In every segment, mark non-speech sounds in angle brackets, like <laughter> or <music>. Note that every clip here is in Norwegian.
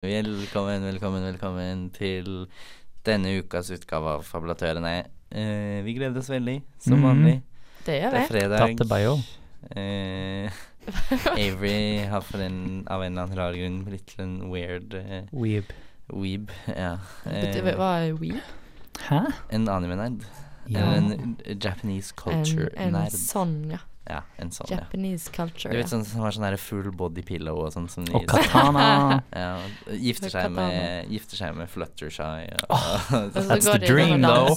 Velkommen, velkommen, velkommen til denne ukas utgave av Fabulatørene. Eh, vi gleder oss veldig, som Mhm. vanlig. Det gjør Det er fredag. Tatt bio. Eh, <laughs> Avery har for en, av en eller annen rar grunn blitt til en weird eh, Weeb. weeb. Ja. Eh, Hva er weeb? Hæ? en anime-nerd. Ja. En Japanese En, en culture-nerd. sånn, ja. Ja, en sånn, ja. Japanese culture. Du vet sånn som har sånn full body pillow og sånn som Og katana. <laughs> ja, gifter, seg med, gifter seg med Fluttershy og <laughs> Og så That's the dream, though.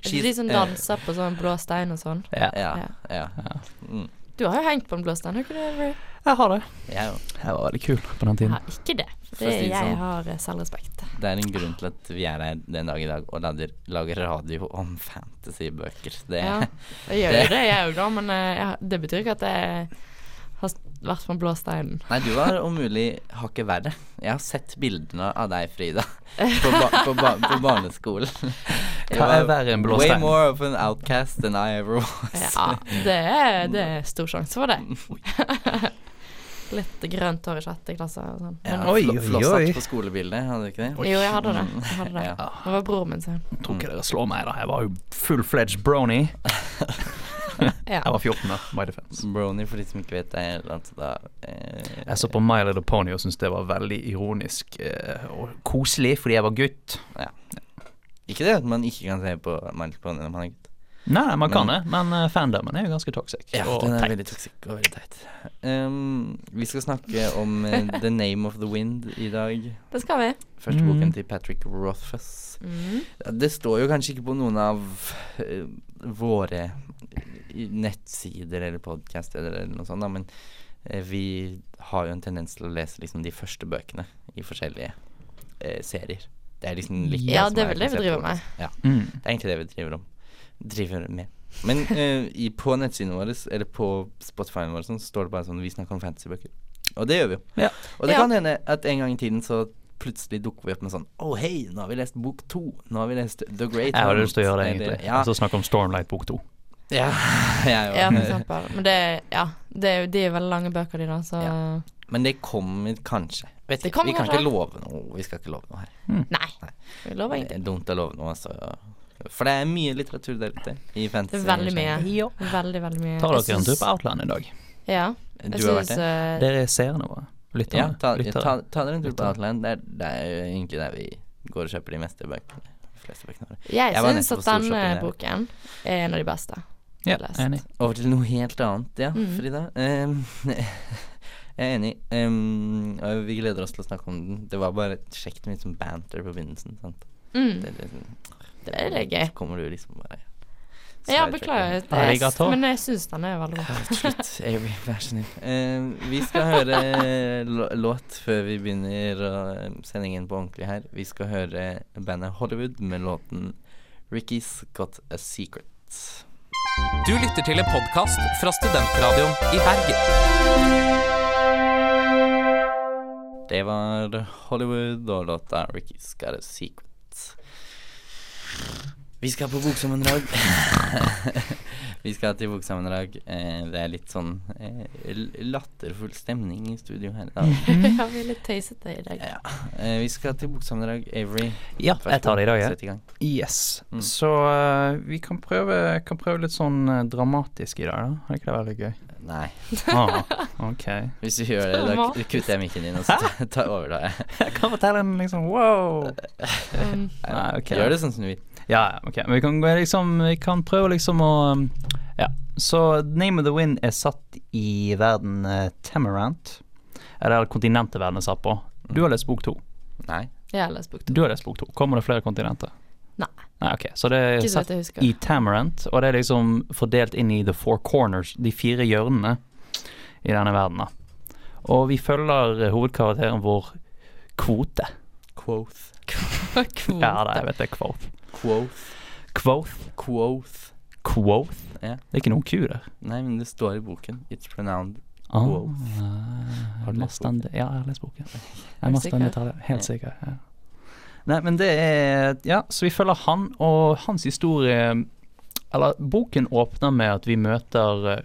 She's- de som eh, danser på sånn blå stein og sånn? ja. Ja. Ja. ja. Mm, Du har jo hengt på en blåstein, har du ikke det? Jeg har det. jeg. Jeg var veldig kul på den Jeg tiden. har ikke det. For det si jeg sånn. har eh, selvrespekt. Det er en grunn til at vi er her den dag i dag og lager, lager radio om fantasybøker. Det Ja. Jeg gjør jo det, jeg òg, da, men eh, jeg, det betyr ikke at jeg har vært på Blåsteinen. Nei, du var om mulig hakket verre. Jeg har sett bildene av deg, Frida, på, ba på, ba på barneskolen. Hva er verre enn Blåstein? Way more of an outcast than I ever was. Ja, det er, det er stor sjanse for det. <laughs> Litt grønt hår i sjette klasse og sånn. Ja, Oi, oi, Flosshatt oi. på skolebildet, hadde du ikke det? jo, jeg hadde det. Jeg hadde det. Ja. Det var broren min sin. Tror ikke dere slår meg, da. Jeg var jo full-fledged brony. <laughs> Ja. Jeg var 14 da. my defense. Brony, for de som ikke vet det, er altså da eh, Jeg så på My Little Pony og syntes det var veldig ironisk eh, og koselig fordi jeg var gutt. Ikke det at man ikke kan se på My Little Pony når man er gutt. Nei, man kan Men- det, men uh, fandomen er jo ganske toxic. Ja, og den er teit. veldig toxic og veldig teit. Um, vi skal snakke om eh, The Name of the Wind i dag. Det skal vi. Første Mm. boken til Patrick Rothfuss. Mm. Det står jo kanskje ikke på noen av uh, våre nettsider eller podcaster eller noe sånt, da, men eh, vi har jo en tendens til å lese liksom de første bøkene i forskjellige eh, serier. Det er liksom litt Ja, som det er vel det vi driver med. Ja, Mm. det er egentlig det vi driver om. Driver med. Men eh, i, på nettsiden vår, eller på Spotify-en vår, sånn, står det bare sånn Vi snakker om fantasybøker. Og det gjør vi jo. Ja. Og det Ja. kan hende at en gang i tiden så plutselig dukker vi opp med sånn Å, hei, nå har vi lest bok to. Nå har vi lest The Great Jeg har lyst til å gjøre det, egentlig. Ja, Så snakke om Stormlight bok to. Ja, <laughs> jeg òg. Ja, for eksempel. Men det, ja, det er jo de er veldig lange bøker, de, da, så Ja. Men det kommer kanskje. Vet Det kommer vi kan kanskje. ikke love noe. Vi skal ikke love noe her. Nei. Vi lover ingenting. dumt å love noe, altså. For det er mye litteratur der ute i Det er veldig mye. Veldig, veldig mye. Tar Jeg dere en tur på Outland i dag? Ja. Du har har vært det? eh, Dere er seerne våre. Ja, Lytterne. ta, Lyttere. ta, ta dere en tur på Outland. Det er, det er jo egentlig der vi går og kjøper de meste bøkene. De fleste bøkene våre. Jeg Jeg syns at denne boken er en av de beste. Ja, lest. enig. Over til noe helt annet, ja, mm. Frida. Um, <laughs> jeg er enig. Um, og vi gleder oss til å snakke om den. Det var bare kjekt med litt sånn banter på begynnelsen. Sant? Mm. Det, det, Det er litt gøy. Så kommer du liksom bare Ja, beklager. Det men jeg syns den er veldig bra. Slutt, Avery, vær så snill. Ehm, vi skal høre <laughs> låt før vi begynner uh, sendingen på ordentlig her. Vi skal høre bandet Hollywood med låten 'Ricky's Got a Secret'. Du lytter til en podkast fra Studentradioen i Bergen. Det var Hollywood og låta 'Ricky's Got a Secret'. Vi skal på boksammendrag. <laughs> vi skal til boksammendrag. Eh, det er litt sånn eh, latterfull stemning i studio her i dag. <laughs> ja, vi er litt tøysete i dag. Ja. Eh, vi skal til boksammendrag. Avery, Ja, jeg tar det i dag, jeg. Ja. Yes. Mm. Så uh, vi kan prøve, kan prøve litt sånn eh, dramatisk i dag, da. Det vært gøy? Nei, <laughs> Ah, ok. hvis du gjør det, da kutter jeg mikken din, og så tar- over da jeg. Kan fortelle en liksom wow. Um, Nei, ok. Gjør det sånn som du vil. Ja, ok. Men vi kan, liksom, vi kan prøve liksom å um, Ja. Så Name of the Wind er satt i verden uh, Temerant. Eller kontinentet verden er satt på. Du har lest bok to. Nei. jeg har lest bok to. Du har lest bok to. Kommer det flere kontinenter? Nei. Nei, ok. Så det er Ikke så satt jeg husker. i Tamarant, og det er liksom fordelt inn i the four corners, de fire hjørnene i denne verden. da. Og vi følger eh, hovedkarakteren vår Kvote. Quoth. <laughs> Kvote. Ja da, jeg vet det er Quoth. Quoth. Quoth. Quoth. Quoth? Ja. Det er ikke noen ku der. Nei, men det står i boken. It's pronounced Ah, Quoth. Har du lest den- Ja, jeg har lest boken. <laughs> Jeg Er sikker? detaljen. Helt sikker. Ja. Nei, men det er Ja, så vi følger han og hans historie Eller boken åpner med at vi møter eh,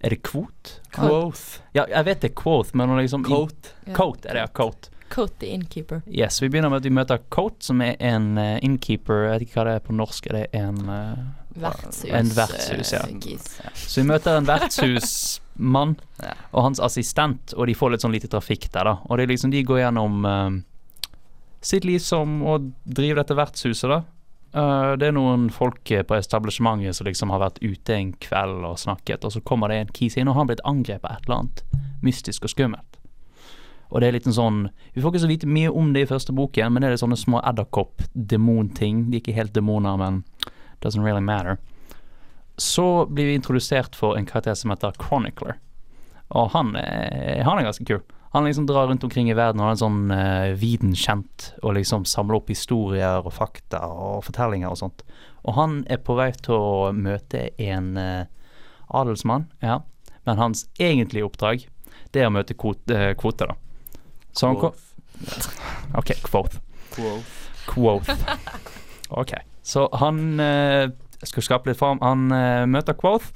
Er det Kvot? Quoth. Ja, jeg vet det er Quoth, men liksom Coat. Coat er det, ja. Coat. Coat the innkeeper. Yes, vi begynner med at vi møter Coat, som er en uh, innkeeper. Jeg vet ikke hva det er på norsk. Er det en uh, Vertshus. En vertshus, ja. eh. Så vi møter en vertshusmann <laughs> Ja. og hans assistent, og de får litt sånn lite trafikk der, da. Og det er liksom, de går gjennom uh, sitt liv som å drive dette vertshuset, da. Uh, det er noen folk eh, på establishementet som liksom har vært ute en kveld og snakket, og så kommer det en kis inn, og han har blitt angrepet av et eller annet mystisk og skummelt. Og det er litt en sånn Vi får ikke så vite mye om det i første boken, men det er litt sånne små edderkopp-demonting. De er ikke helt demoner, men doesn't really matter. Så blir vi introdusert for en karakter som heter Chronicler. Og han han er ganske kul. Han liksom drar rundt omkring i verden og er en sånn uh, viden kjent og liksom samler opp historier og fakta og fortellinger og sånt. Og han er på vei til å møte en uh, adelsmann, ja. Men hans egentlige oppdrag, det er å møte kvote, uh, kvote, da. Så han kom OK, quoth. Quoth. <laughs> OK. Så han eh, Jeg skal skape litt form. Han eh, møter Quoth,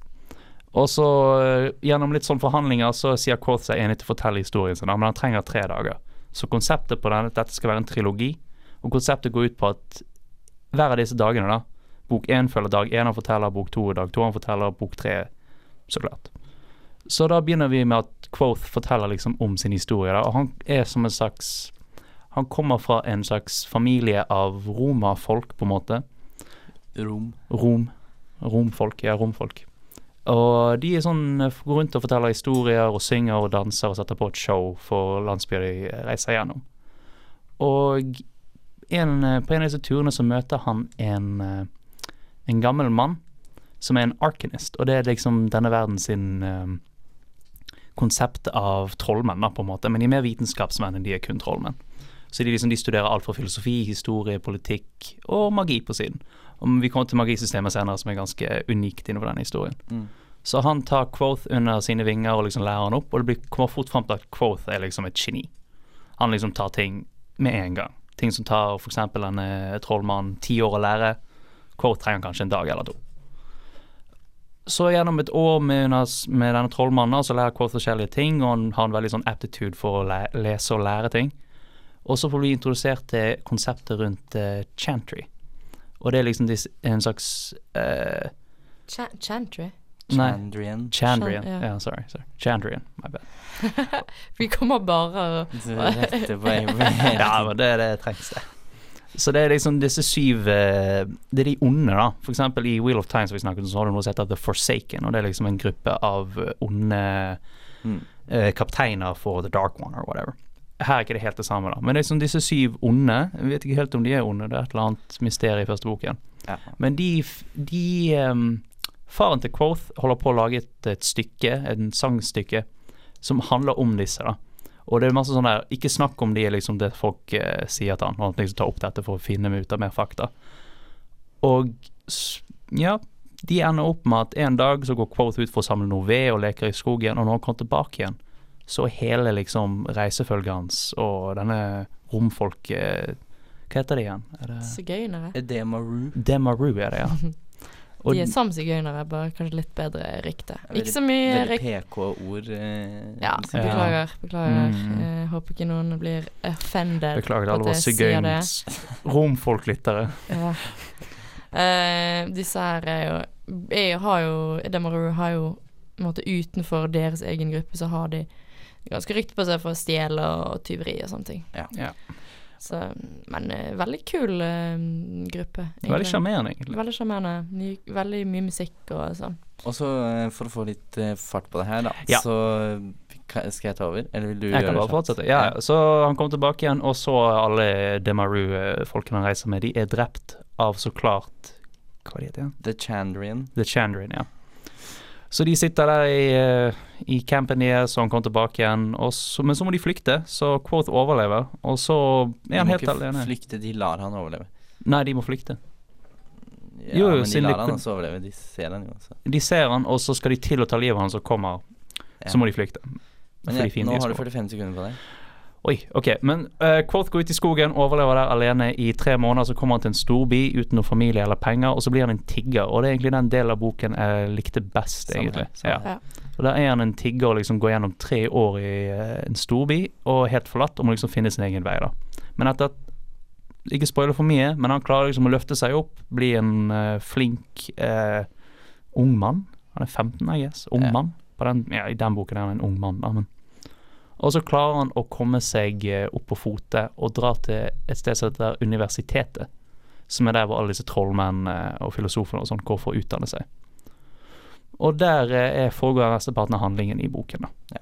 og så eh, gjennom litt sånn forhandlinger så sier Quoth seg enig til å fortelle historien sin, men han trenger tre dager. Så konseptet på denne, dette skal være en trilogi, og konseptet går ut på at hver av disse dagene, da Bok én følger dag én, han forteller bok to, dag to han forteller bok tre, så klart. Så da begynner vi med at Quoth forteller liksom om sin historie, da, og han er som en slags Han kommer fra en slags familie av romafolk, på en måte. Rom. Rom. Romfolk, ja, romfolk. Og de er sånn, går rundt og forteller historier og synger og danser og setter på et show for landsbyer de reiser gjennom. Og en, på en av disse turene så møter han en, en gammel mann som er en arcanist, og det er liksom denne verden sin eh, konsept av trollmenn, på en måte. Men de er mer vitenskapsmenn enn de er kun trollmenn. Så de, liksom, de studerer alt fra filosofi, historie, politikk og magi på siden. Og vi kommer til magisystemet senere, som er ganske unikt innenfor denne historien. Mm. Så han tar Quoth under sine vinger og liksom lærer han opp, og det blir, kommer fort fram til at Quoth er liksom et geni. Han liksom tar ting med en gang. Ting som tar f.eks. en trollmann ti år å lære. Quoth trenger kanskje en dag eller to. Så gjennom et år med, med denne trollmannen så lærer Quoth forskjellige ting, og han har en veldig sånn aptitude for å læ lese og lære ting. Og så får vi introdusert til konseptet rundt uh, chantry. Og det er liksom dis- en slags uh, Ch Chantry. Nei. Chandrian. Chandrian. Chan- Ja, ja. sorry, sorry. Chandrian, my bad. <laughs> Vi kommer bare og rette på. <laughs> Ja, men det, det trengs det. Så det er liksom disse syv eh, Det er de onde, da. For eksempel i Wheel of Time som vi snakket om, så har du noe som heter The Forsaken, og det er liksom en gruppe av eh, onde Mm. eh, kapteiner for The Dark One or whatever. Her er ikke det helt det samme, da. Men det er liksom disse syv onde. Jeg vet ikke helt om de er onde, det er et eller annet mysterium i første boken. Ja. Men de, de um, Faren til Quoth holder på å lage et, et stykke, en sangstykke, som handler om disse, da. Og det er masse sånn der Ikke snakk om de liksom det folk eh, sier til han. Og at liksom tar opp dette for å finne ut av mer fakta. Og ja, de ender opp med at en dag så går Quoth ut for å samle noe ved og leker i skogen, og når han kommer tilbake igjen, så er hele liksom reisefølget hans og denne romfolket Hva heter det igjen? Er det sigøynere. Demaru. Demaru er det, ja. <laughs> Og De er samsigøynere, bare kanskje litt bedre rykte. Ikke så mye Veldig. PK-ord. Eh, Ja, beklager. Beklager. Mm. Eh, håper ikke noen blir offended. Beklager til alle våre sigøyns romfolklyttere. <laughs> Ja. Eh, disse her er jo Jeg har jo Demaru har jo på en måte utenfor deres egen gruppe, så har de ganske rykte på seg for å stjele og tyveri og sånne ting. Ja. Ja. Så, men eh, veldig kul eh, gruppe. Veldig egentlig. sjarmerende, egentlig. Veldig sjarmerende. Veldig mye musikk og sånn. Og så eh, for å få litt fart på det her, da, Ja. så skal jeg ta over? Eller vil du Jeg gjøre kan det bare kjapt? fortsette. Ja. Så han kom tilbake igjen, og så alle Demaru-folkene han reiser med, de er drept av så klart Hva heter det het? The Chandrian. The Chandrian, ja. Så de sitter der i, eh, i campen deres, og han kommer tilbake igjen, så, men så må de flykte, så Quoth overlever, og så er han helt alene. De må ikke flykte, de lar han overleve. Nei, de må flykte. Ja, Jo, men de lar de han også overleve. De ser han jo også. De ser han, og så skal de til å ta livet av han som kommer, Ja. så må de flykte. Men ja, nå har du 45 sekunder på deg. Oi, ok, men uh, Quoth går ut i skogen, overlever der alene i tre måneder. Så kommer han til en storby uten noe familie eller penger, og så blir han en tigger. Og det er egentlig den delen av boken jeg likte best, egentlig. samme Ja. Og Der er han en tigger og liksom går gjennom tre år i uh, en storby, og helt forlatt, og må liksom finne sin egen vei, da. Men etter at Ikke spoile for mye, men han klarer liksom å løfte seg opp, bli en uh, flink uh, ung mann. Han er 15, I guess. Ung Ja. mann. På den, ja, I den boken er han en ung mann, da, men og så klarer han å komme seg eh, opp på fote og dra til et sted som heter Universitetet. Som er der hvor alle disse trollmennene og filosofene og sånn går for å utdanne seg. Og der eh, er foregår mesteparten av handlingen i boken. da.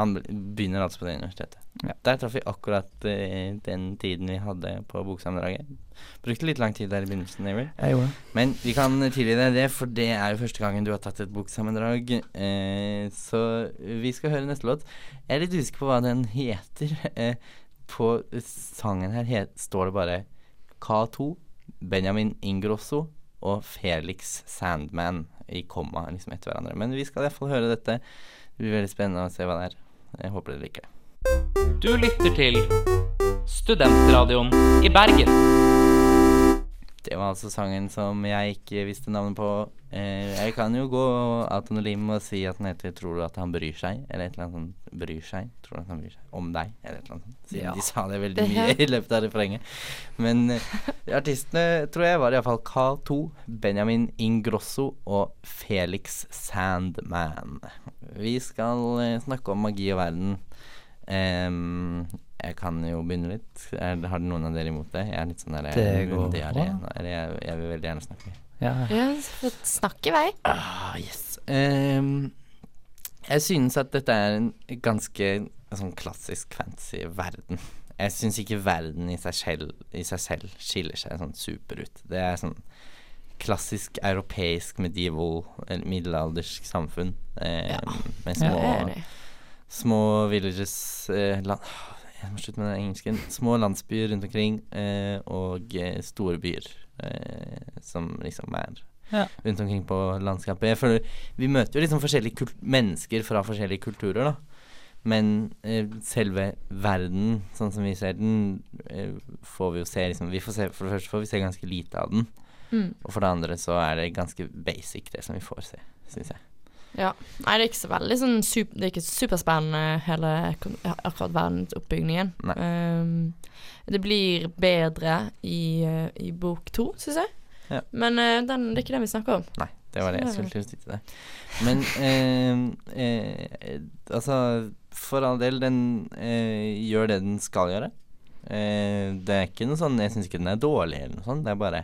Han begynner altså på det universitetet. Ja. Der traff vi akkurat uh, den tiden vi hadde på boksammendraget. Brukte litt lang tid der i begynnelsen, Avery. Men vi kan tilgi deg det, for det er jo første gangen du har tatt et boksammendrag. Uh, så vi skal høre neste låt. Jeg er litt usikker på hva den heter. Uh, på sangen her het, står det bare K2, Benjamin Ingrosso og Felix Sandman i komma liksom etter hverandre. Men vi skal iallfall høre dette. Det blir veldig spennende å se hva det er. Jeg håper dere liker det. Du lytter til Studentradioen i Bergen. Det var altså sangen som jeg ikke visste navnet på. Eh, jeg kan jo gå autonolim og si at den heter 'Tror du at han bryr seg?' Eller et eller annet sånt. Bryr seg? Tror du at han bryr seg om deg? Eller et eller annet sånt. Siden Ja. de sa det veldig mye i løpet av refrenget. Men eh, artistene tror jeg var iallfall K2, Benjamin Ingrosso og Felix Sandman. Vi skal eh, snakke om magi og verden. Em, jeg kan jo begynne litt. Er, har noen av dere imot det? Jeg er litt sånn der Det eh, går bra. nå. Jeg, jeg vil veldig gjerne snakke. Ja. Ja, snakk i vei. Ah, yes. Um, jeg synes at dette er en ganske sånn klassisk fancy verden. Jeg syns ikke verden i seg, selv, i seg selv skiller seg sånn super ut. Det er sånn klassisk europeisk medieval, eller middelaldersk samfunn. Um, Ja. Med små, Jeg små villages uh, land, Jeg må slutte med den engelsken. Små landsbyer rundt omkring, eh, og eh, store byer eh, som liksom er Ja. rundt omkring på landskapet. Jeg føler Vi møter jo liksom forskjellige mennesker fra forskjellige kulturer, da. Men eh, selve verden, sånn som vi ser den, eh, får vi jo se liksom vi får se, For det første får vi se ganske lite av den. Mm. Og for det andre så er det ganske basic, det som vi får se, syns jeg. Ja. Nei, det er ikke så veldig sånn super, Det er ikke superspennende hele akkurat verdensoppbyggingen. Um, det blir bedre i, eh, i bok to, syns jeg. Ja. Men uh, den, det er ikke det vi snakker om. Nei, det var det jeg skulle til å deg. Men uh, uh, altså, for all del, den gjør det den skal gjøre. Det er ikke noe sånn Jeg syns ikke den er dårlig eller noe sånt. Det er bare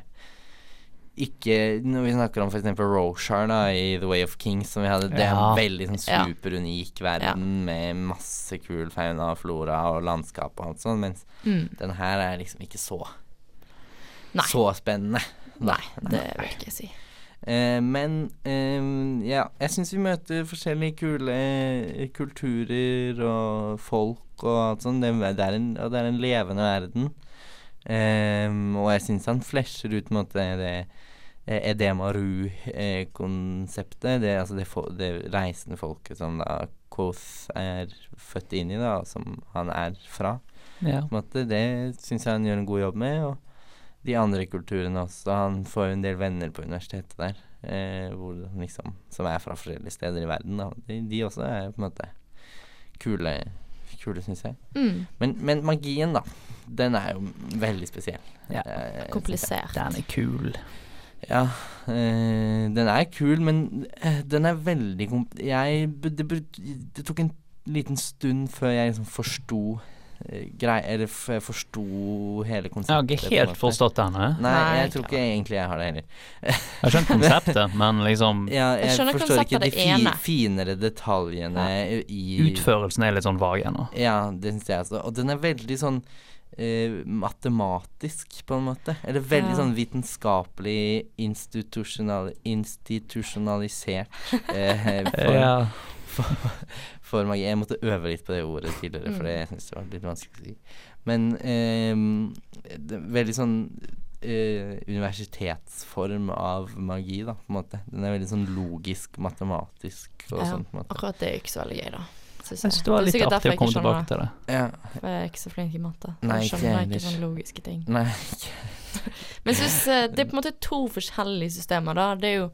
ikke Når vi snakker om f.eks. Roshar da, i The Way of Kings, som vi hadde, det er Ja. en veldig sånn Ja. superunik verden med masse kul fauna og flora og landskap og alt sånt, mens Mm. den her er liksom ikke så Nei. så spennende. Nei, det vil jeg ikke si. Eh, men eh, ja, jeg syns vi møter forskjellige kule eh, kulturer og folk og alt sånt. Det, det, er en, det er en levende verden. Um, og jeg syns han flasher ut på en måte det eh, Edema Ru-konseptet. det, altså det, det reisende folket som da Koth er født inn i, da, og som han er fra Ja. på en måte. Det syns jeg han gjør en god jobb med. Og de andre kulturene også. Han får jo en del venner på universitetet der, eh, hvor liksom, som er fra forskjellige steder i verden. Da. De, de også er på en måte kule, kule syns jeg. Mm. Men, men magien, da. Den er jo veldig spesiell. Ja. eh. Komplisert. Den er kul. Ja, øh, den er kul, men øh, den er veldig komp... Jeg det, det tok en liten stund før jeg liksom forsto øh, grei... Eller jeg forsto hele Jeg har ikke helt forstått denne. jeg. Nei, Nei, jeg tror ikke egentlig jeg har det heller. Jeg skjønner konseptet, <laughs> men liksom Ja, Jeg jeg, forstår ikke konseptet, de det fi finere detaljene i utførelsen er litt sånn vag ennå. Ja, det syns jeg også. Og den er veldig sånn eh, matematisk, på en måte. Eller veldig Ja. sånn vitenskapelig institusjonal, institusjonalisert eh, <laughs> for, Ja. for magi. Jeg måtte øve litt på det ordet tidligere, for det- jeg syns det var litt vanskelig å si. Men eh, veldig sånn eh, universitetsform av magi, da, på en måte. Den er veldig sånn logisk, matematisk og Ja, måte. Akkurat det er ikke så veldig gøy, da. Synes Jeg synes det var litt sikkert artig å komme ikke tilbake skjønner til det. Ja. det, For jeg er ikke så flink i matte. Nei, Jeg ikke skjønner jeg ikke sånne logiske ting. Nei. <laughs> Men jeg synes eh, det er på en måte to forskjellige systemer, da. Det er jo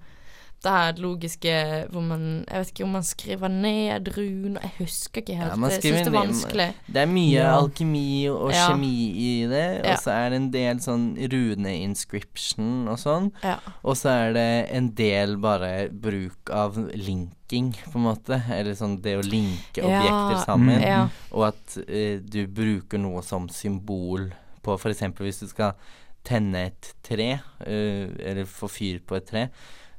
det her logiske hvor man Jeg vet ikke om man skriver ned runer Jeg husker ikke helt. Ja, jeg syns det er vanskelig. Det er mye Ja. alkemi og Ja. kjemi i det, og Ja. så er det en del sånn rune-inscription og sånn. Ja. Og så er det en del bare bruk av linking, på en måte. Eller sånn det å linke objekter Ja, sammen. Mm. Ja. Og at uh, du bruker noe som symbol på f.eks. hvis du skal tenne et tre, uh, eller få fyr på et tre,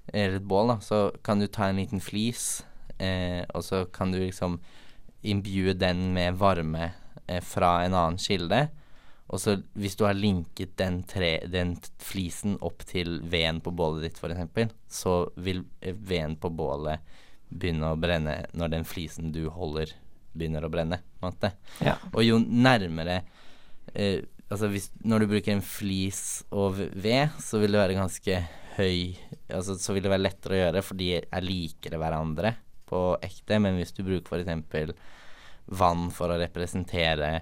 eller et bål, da, så kan du ta en liten flis, eh, og så kan du liksom imbue den med varme eh, fra en annen kilde. Og så hvis du har linket den, tre, den flisen opp til veden på bålet ditt, f.eks., så vil eh, veden på bålet begynne å brenne når den flisen du holder, begynner å brenne. Ja. Og jo nærmere eh, Altså hvis, når du bruker en flis og ved, så vil det være ganske høy Altså så vil det være lettere å gjøre, for de er likere hverandre på ekte. Men hvis du bruker f.eks. vann for å representere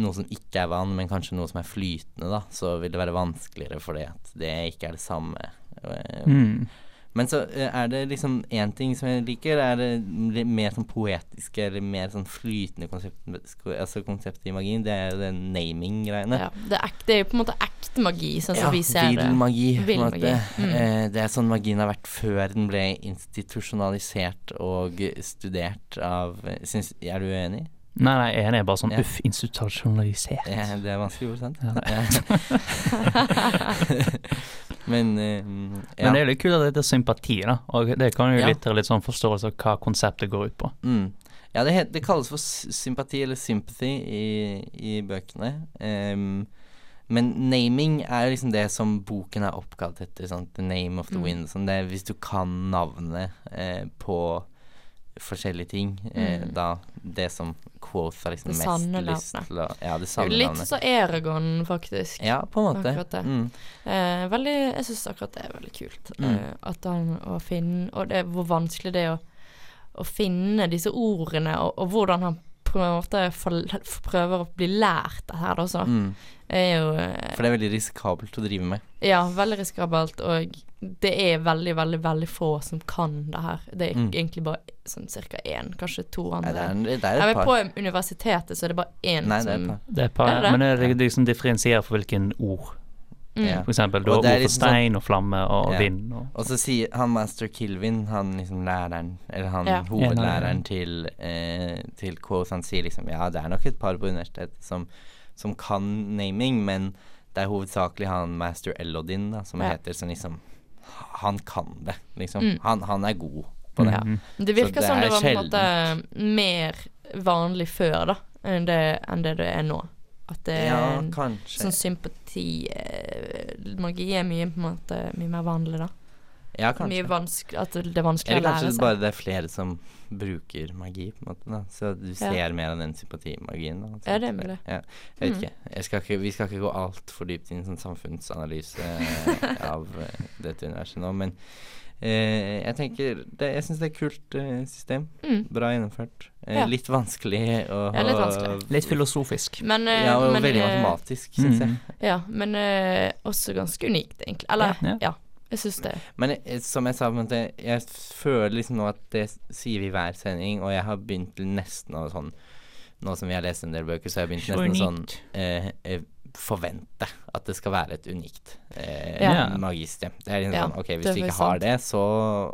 noe som ikke er vann, men kanskje noe som er flytende, da, så vil det være vanskeligere fordi at det ikke er det samme. Eh, Mm. Men så eh, er det liksom én ting som jeg liker, er det mer sånn poetiske eller mer sånn flytende konsept, altså konseptet i magien. Det er jo den naming-greiene. ja. Det, det er jo på en måte ekte magi, sånn som Ja, vi ser det. vill magi, på Vill magi, mm. Eh, det er sånn magien har vært før den ble institusjonalisert og studert av syns, Er du uenig? Nei, nei, jeg er. Bare sånn Ja. uff, institusjonalisert. Ja, det er vanskelig ord, sant? Ja. <laughs> Men eh, Men det er litt kult at det heter sympati, da. Og det kan jo Ja. litt, litt sånn forståelse av hva konseptet går ut på. Mm. Ja, det, heter, det kalles for sympati eller sympathy i, i bøkene. Um, men naming er liksom det som boken er oppkalt etter. Sant? The name of the Mm. wind. Sånn det, hvis du kan navnet eh, på forskjellige ting, eh, Mm. da det som Quoth har liksom mest lyst til å Ja, det sanne litt navnet. så Eragon, faktisk. Ja, på en måte. Mm. Eh, veldig, jeg syns akkurat det er veldig kult. Mm. Eh, at han å finne Og det, hvor vanskelig det er å, å finne disse ordene, og, og hvordan han på en måte for, prøver å bli lært det her, da, så. Mm. Er jo eh, For det er veldig risikabelt å drive med. Ja, veldig risikabelt, og det er veldig, veldig, veldig få som kan det her. Det er Mm. egentlig bare sånn ca. én, kanskje to Nei, andre. det er, det er på universitetet så er det bare én Nei, som. Det er et par, Er? Men det er liksom differensierer for hvilken ord. mm. Ja. For eksempel du Og har det er ord for liksom sånn- stein og flamme og Ja. vind og Og så sier han master Kilvin, han liksom læreren, eller han Ja. hovedlæreren til, eh, til Quoth, han sier liksom ja, det er nok et par på universitetet som, som kan naming, men det er hovedsakelig han master Elodin, da, som Ja. heter, som liksom Han kan det, liksom. Mm. Han, han er god på det. Ja. Mhm. Det virker det som det var på en måte mer vanlig før, da, enn det, enn det det er nå. At det er en sånn sympati eh, Magi er mye på en måte mye mer vanlig, da. Ja, Mye kanskje. vanskelig At det er vanskelig Eller å lære kanskje seg. bare det er flere som bruker magi, på en måte. da Så du ser mer av den sympatimagien. Da, Ja, det er mulig. Ja, jeg vet Mm. ikke. Jeg skal ikke. Vi skal ikke gå altfor dypt inn i sånn samfunnsanalyse <laughs> av eh, dette universet nå, men eh, jeg tenker det, Jeg syns det er et kult eh, system. Mm. Bra gjennomført. Eh, Ja. Litt vanskelig å Ja, litt vanskelig. Litt filosofisk. Men, eh, Ja, og men, veldig eh, matematisk, syns jeg. Mhm. Ja, men også ganske unikt, egentlig. Eller, Ja. Jeg syns det. Men eh, som jeg sa, jeg føler liksom nå at det sier vi i hver sending, og jeg har begynt nesten å sånn Nå som vi har lest en del bøker, så har jeg begynt nesten nesten sånn eh, eh, Forvente at det skal være et unikt eh, Ja. magisystem. Det er liksom Ja, sånn Ok, hvis du ikke har sant. det, så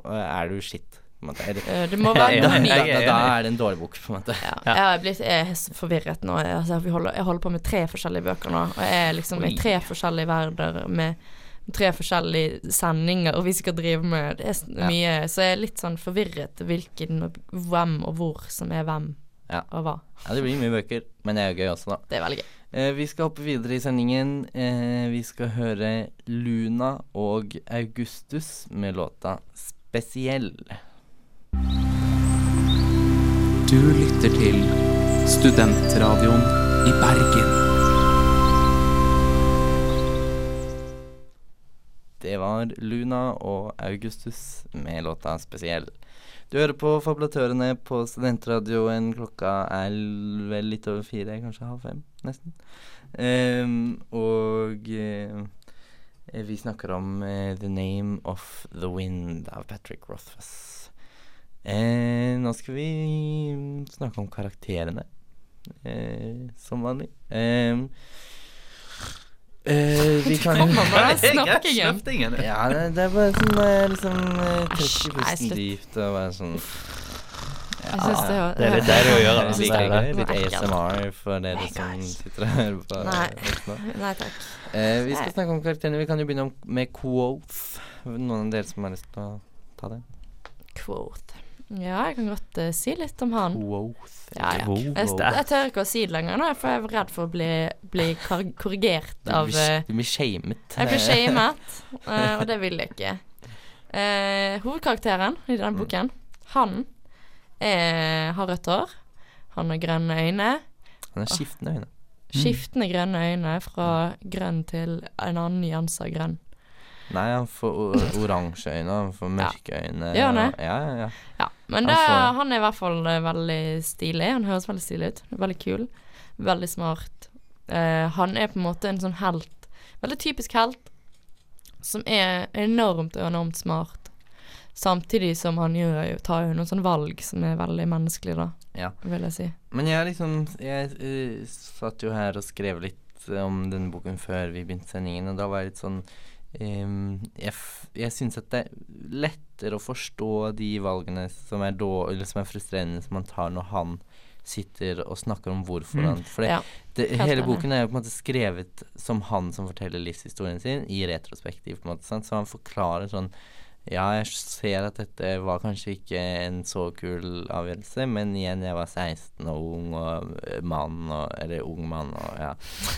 eh, er du shit. Det må være <laughs> noe nytt. Da, da er det en dårlig bok, på en måte. Ja. Jeg er blitt jeg er forvirret nå. Jeg, altså, holder, jeg holder på med tre forskjellige bøker nå. Og jeg er liksom i tre forskjellige verdener med tre forskjellige sendinger, vi skal drive med Det er Ja. mye Så jeg er litt sånn forvirret hvilken og hvem og hvor som er hvem Ja. og hva. Ja, det blir mye bøker, men det er jo gøy også, da. Det er veldig gøy. Eh, vi skal hoppe videre i sendingen. Eh, vi skal høre Luna og Augustus med låta 'Spesiell'. Du lytter til Studentradioen i Bergen. Det var Luna og Augustus med låta 'Spesiell'. Du hører på Fabulatørene på studentradioen. Klokka er vel litt over fire, kanskje halv fem, nesten. Um, og uh, vi snakker om uh, The Name of the Wind av Patrick Rothfuss. Uh, nå skal vi snakke om karakterene, som vanlig. Ehm, eh, vi kan jo snakkingen. ja, det, det er bare sånn eh, liksom eh, nei, pusten dypt og bare sånn Jeg synes det, var- Det er litt deilig å gjøre. Jeg det. Liker det. litt. ASMR for dere som sitter her. på? Nei. <laughs> Nei takk. Eh, vi skal snakke om karakterene. Vi kan jo begynne med quotes. Noen av dere som har lyst til å ta det? Quote. Ja, jeg kan godt uh, si litt om han. Growth. Ja, ja. Jeg, jeg tør ikke å si det lenger nå, for jeg er redd for å bli, bli korrigert av eh, du blir shamet. Jeg blir shamet, uh, og det vil jeg ikke. Eh, hovedkarakteren i denne Mm. boken, han er, har rødt hår. Han har grønne øyne. Han har skiftende øyne. Skiftende grønne øyne, fra grønn til en annen nyanse av grønn. Nei, han får <laughs> oransje øyne, han får mørke øyne. Gjør han det? Ja, ja, ja. Ja, men Han det, han er i hvert fall eh, veldig stilig. Han høres veldig stilig ut. Veldig kul. Veldig smart. Uh, han er på en måte en sånn helt. Veldig typisk helt. Som er enormt og enormt smart. Samtidig som han gjør tar jo noen sånne valg som er veldig menneskelige, da. Ja. Vil jeg si. Men jeg liksom Jeg uh, satt jo her og skrev litt om denne boken før vi begynte sendingen, og da var jeg litt sånn Jeg, jeg syns at det er lettere å forstå de valgene som er, då, eller som er frustrerende som man tar når han sitter og snakker om hvorfor Mm. han For Ja, hele boken er jo på en måte skrevet som han som forteller livshistorien sin, i retrospektiv, på en måte. Sant? Så han forklarer sånn ja, jeg ser at dette var kanskje ikke en så kul avgjørelse, men igjen, jeg var 16 og ung og eh, mann og Eller ung mann og ja.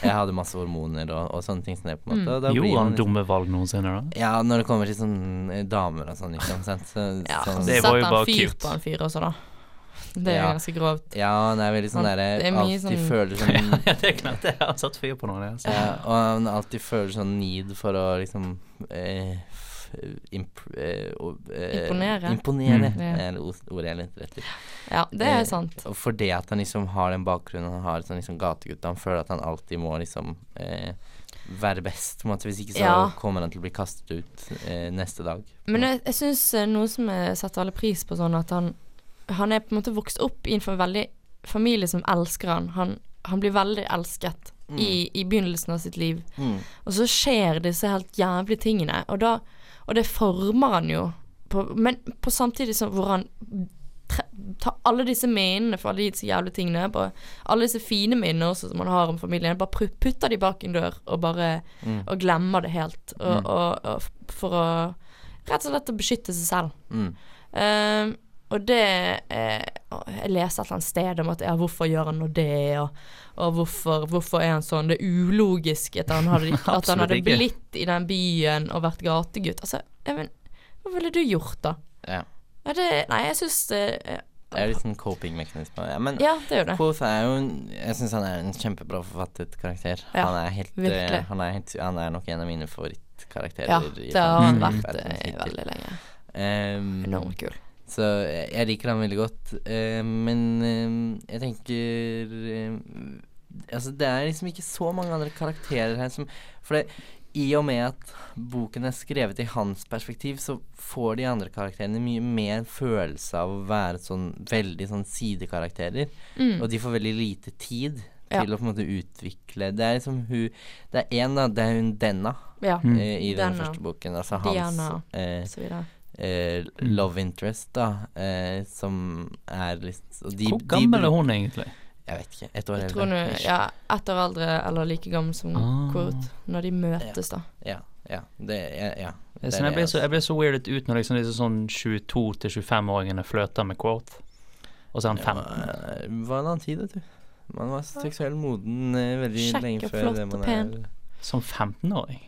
Jeg hadde masse hormoner og, og sånne ting som det, på en måte. Og da Gjorde han liksom- dumme valg noensinne, da? Ja, når det kommer til sånne eh, damer og sånn, liksom. Sant? Så, ja. så, Og Det var jo setter han fyr på en fyr også, da. Det er Ja. ganske grovt. ja, han er veldig sånn derre er Alltid sånn- føler <laughs> sånn Ja, det er klart det. Han satt fyr på noe. det, Altså. Ja, og han alltid føler sånn need for å liksom eh, imp eh, eh, Imponere. Imponere Mm. Ja. er ordet jeg leter etter. Ja, det Eh, er sant. Og for det at han liksom har den bakgrunnen han har, sånn liksom gategutt, han føler at han alltid må liksom eh, være best, på en måte. Hvis ikke så Ja. kommer han til å bli kastet ut eh, neste dag. Men jeg, jeg syns noe som jeg setter alle pris på, sånn at han Han er på en måte vokst opp innenfor en veldig familie som elsker han. Han, han blir veldig elsket i, i begynnelsen av sitt liv. Mm. Og så skjer disse helt jævlige tingene, og da Og det former han jo, på, men på samtidig som hvor han tar alle disse minnene for alle disse jævlige tingene, bare, alle disse fine minnene også som han har om familien, bare putter de bak en dør og bare Mm. Og glemmer det helt. Og, Mm. og, og for å Rett og slett å beskytte seg selv. Mm. Ehm, og det å, Jeg leste et eller annet sted om at ja, hvorfor gjør han nå det, og, og hvorfor, hvorfor er han sånn? Det er ulogisk at han hadde, <laughs> at han hadde blitt i den byen og vært gategutt. Altså, men, hva ville du gjort, da? Ja. Det, nei, jeg syns det eh, Det er litt sånn coping-mekanisme. Ja, men Ja, det er det. Quoth er jo Jeg syns han er en kjempebra forfattet karakter. Ja, han, er helt, eh, han, er helt, han er nok en av mine favorittkarakterer. Ja, det har han vært eh, veldig lenge. Um, Enormt kul. Så jeg, liker han veldig godt. eh, men eh, jeg tenker eh, Altså, det er liksom ikke så mange andre karakterer her som For det, i og med at boken er skrevet i hans perspektiv, så får de andre karakterene mye mer følelse av å være sånn veldig sånn sidekarakterer. Mm. Og de får veldig lite tid Ja. til å på en måte utvikle Det er liksom hun Det er én, da. Det er hun Denna Ja, i den Denna. første boken. Altså hans Diana. eh, så videre. Eh, Mm. love interest, da, eh, som er litt og de, Hvor gammel er hun egentlig? Jeg vet ikke. Ett år Jeg eldre. tror ja, ett år eldre eller like gammel som Ah. Kurt. når de møtes, da. Ja. ja. Det, ja, ja. Det Så jeg, ble så, jeg ble så weirdet ut når liksom disse sånn 22-25-åringene fløter med quote. Og så er han Ja, 15. eh, Det var en annen tid, vet du. Man var seksuelt moden eh, veldig Kjekk lenge før flott det man pen. er Som 15-åring.